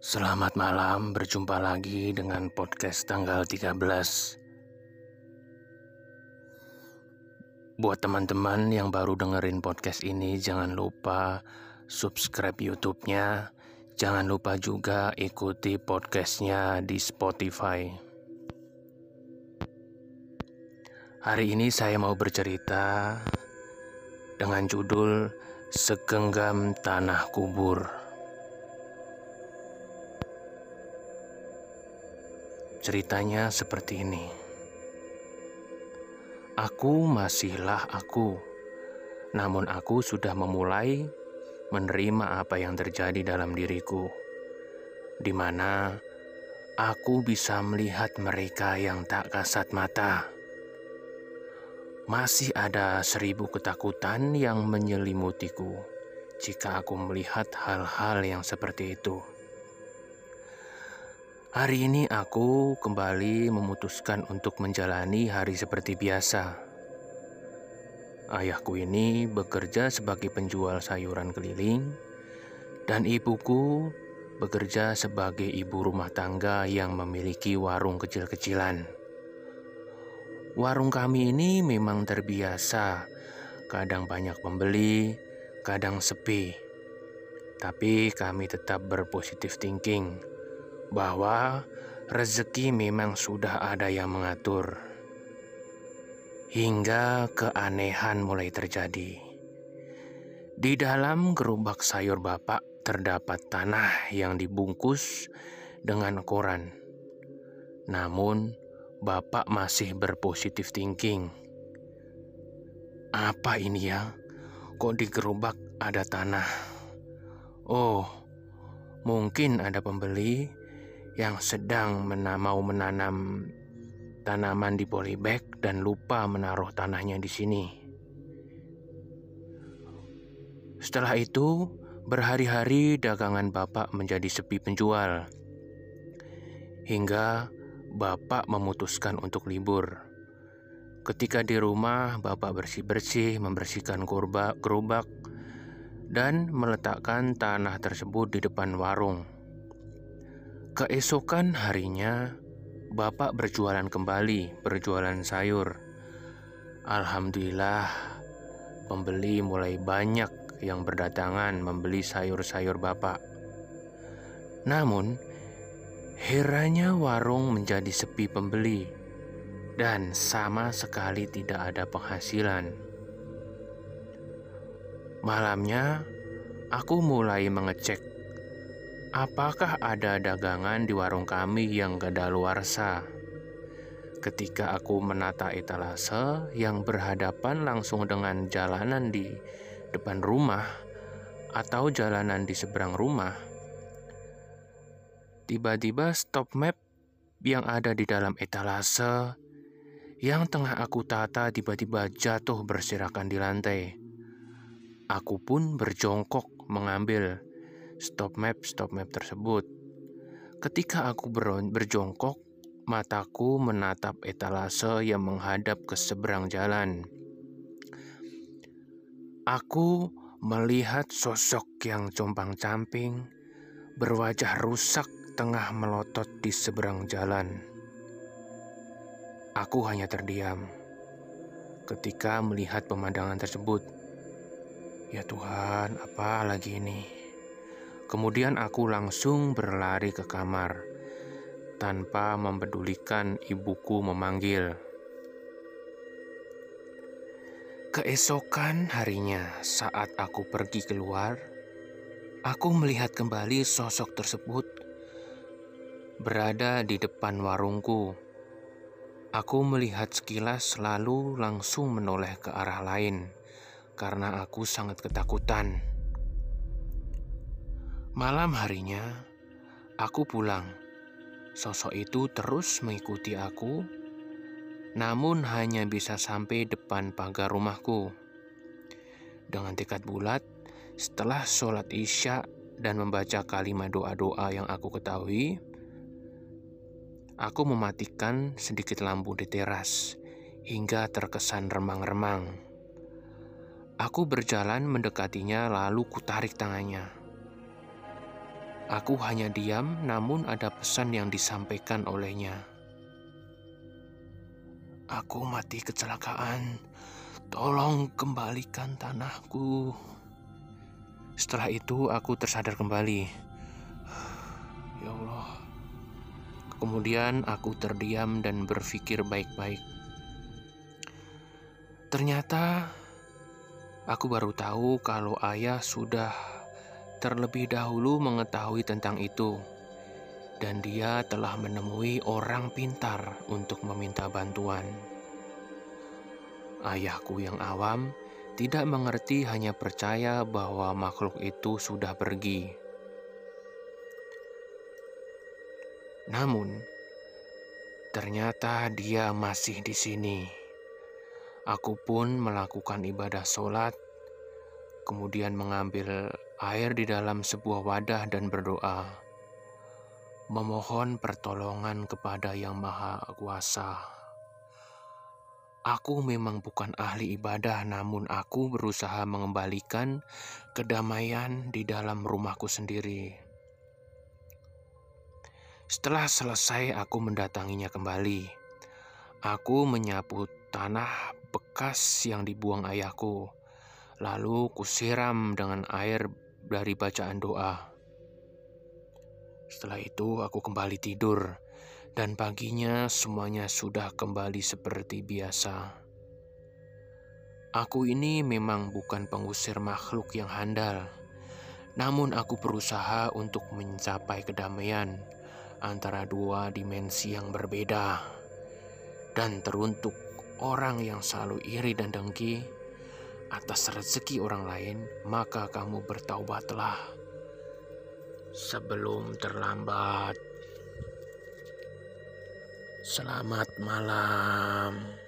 Selamat malam, berjumpa lagi dengan podcast tanggal 13 Buat teman-teman yang baru dengerin podcast ini Jangan lupa subscribe YouTube-nya. Jangan lupa juga ikuti podcastnya di Spotify. Hari ini saya mau bercerita Dengan judul Segenggam Tanah Kubur Ceritanya seperti ini. Aku masihlah aku, namun aku sudah memulai menerima apa yang terjadi dalam diriku, di mana aku bisa melihat mereka yang tak kasat mata. Masih ada seribu ketakutan yang menyelimutiku jika aku melihat hal-hal yang seperti itu. Hari ini aku kembali memutuskan untuk menjalani hari seperti biasa. Ayahku ini bekerja sebagai penjual sayuran keliling, dan ibuku bekerja sebagai ibu rumah tangga yang memiliki warung kecil-kecilan. Warung kami ini memang terbiasa, kadang banyak pembeli, kadang sepi, tapi kami tetap berpositif thinking bahwa rezeki memang sudah ada yang mengatur, hingga keanehan mulai terjadi. Di dalam gerobak sayur bapak terdapat tanah yang dibungkus dengan koran. Namun, bapak masih berpositif thinking. Apa ini ya? Kok di gerobak ada tanah? Oh, mungkin ada pembeli yang sedang mena mau menanam tanaman di polybag dan lupa menaruh tanahnya di sini. Setelah itu, berhari-hari dagangan Bapak menjadi sepi penjual. Hingga Bapak memutuskan untuk libur. Ketika di rumah, Bapak bersih-bersih, membersihkan gerobak, dan meletakkan tanah tersebut di depan warung. Keesokan harinya, Bapak berjualan kembali, berjualan sayur. Alhamdulillah, pembeli mulai banyak yang berdatangan membeli sayur-sayur Bapak. Namun, heranya warung menjadi sepi pembeli dan sama sekali tidak ada penghasilan. Malamnya, aku mulai mengecek Apakah ada dagangan di warung kami yang kadaluarsa? Ketika aku menata etalase yang berhadapan langsung dengan jalanan di depan rumah atau jalanan di seberang rumah, tiba-tiba stop map yang ada di dalam etalase yang tengah aku tata tiba-tiba jatuh berserakan di lantai. Aku pun berjongkok mengambil stop map stop map tersebut. Ketika aku berjongkok, mataku menatap etalase yang menghadap ke seberang jalan. Aku melihat sosok yang compang-camping, berwajah rusak tengah melotot di seberang jalan. Aku hanya terdiam ketika melihat pemandangan tersebut. Ya Tuhan, apa lagi ini? Kemudian aku langsung berlari ke kamar tanpa mempedulikan ibuku memanggil. Keesokan harinya, saat aku pergi keluar, aku melihat kembali sosok tersebut berada di depan warungku. Aku melihat sekilas, lalu langsung menoleh ke arah lain karena aku sangat ketakutan. Malam harinya, aku pulang. Sosok itu terus mengikuti aku, namun hanya bisa sampai depan pagar rumahku. Dengan tekad bulat, setelah sholat Isya dan membaca kalimat doa-doa yang aku ketahui, aku mematikan sedikit lampu di teras hingga terkesan remang-remang. Aku berjalan mendekatinya, lalu kutarik tangannya. Aku hanya diam, namun ada pesan yang disampaikan olehnya. Aku mati kecelakaan. Tolong kembalikan tanahku. Setelah itu aku tersadar kembali. Ya Allah. Kemudian aku terdiam dan berpikir baik-baik. Ternyata aku baru tahu kalau ayah sudah terlebih dahulu mengetahui tentang itu, dan dia telah menemui orang pintar untuk meminta bantuan. Ayahku yang awam tidak mengerti, hanya percaya bahwa makhluk itu sudah pergi. Namun, ternyata dia masih di sini. Aku pun melakukan ibadah sholat, kemudian mengambil air di dalam sebuah wadah dan berdoa, memohon pertolongan kepada Yang Maha Kuasa. Aku memang bukan ahli ibadah, namun aku berusaha mengembalikan kedamaian di dalam rumahku sendiri. Setelah selesai, aku mendatanginya kembali. Aku menyapu tanah bekas yang dibuang ayahku, lalu kusiram dengan air dari bacaan doa. Setelah itu, aku kembali tidur dan paginya semuanya sudah kembali seperti biasa. Aku ini memang bukan pengusir makhluk yang handal, namun aku berusaha untuk mencapai kedamaian antara dua dimensi yang berbeda. Dan teruntuk orang yang selalu iri dan dengki atas rezeki orang lain, maka kamu bertaubatlah sebelum terlambat. Selamat malam.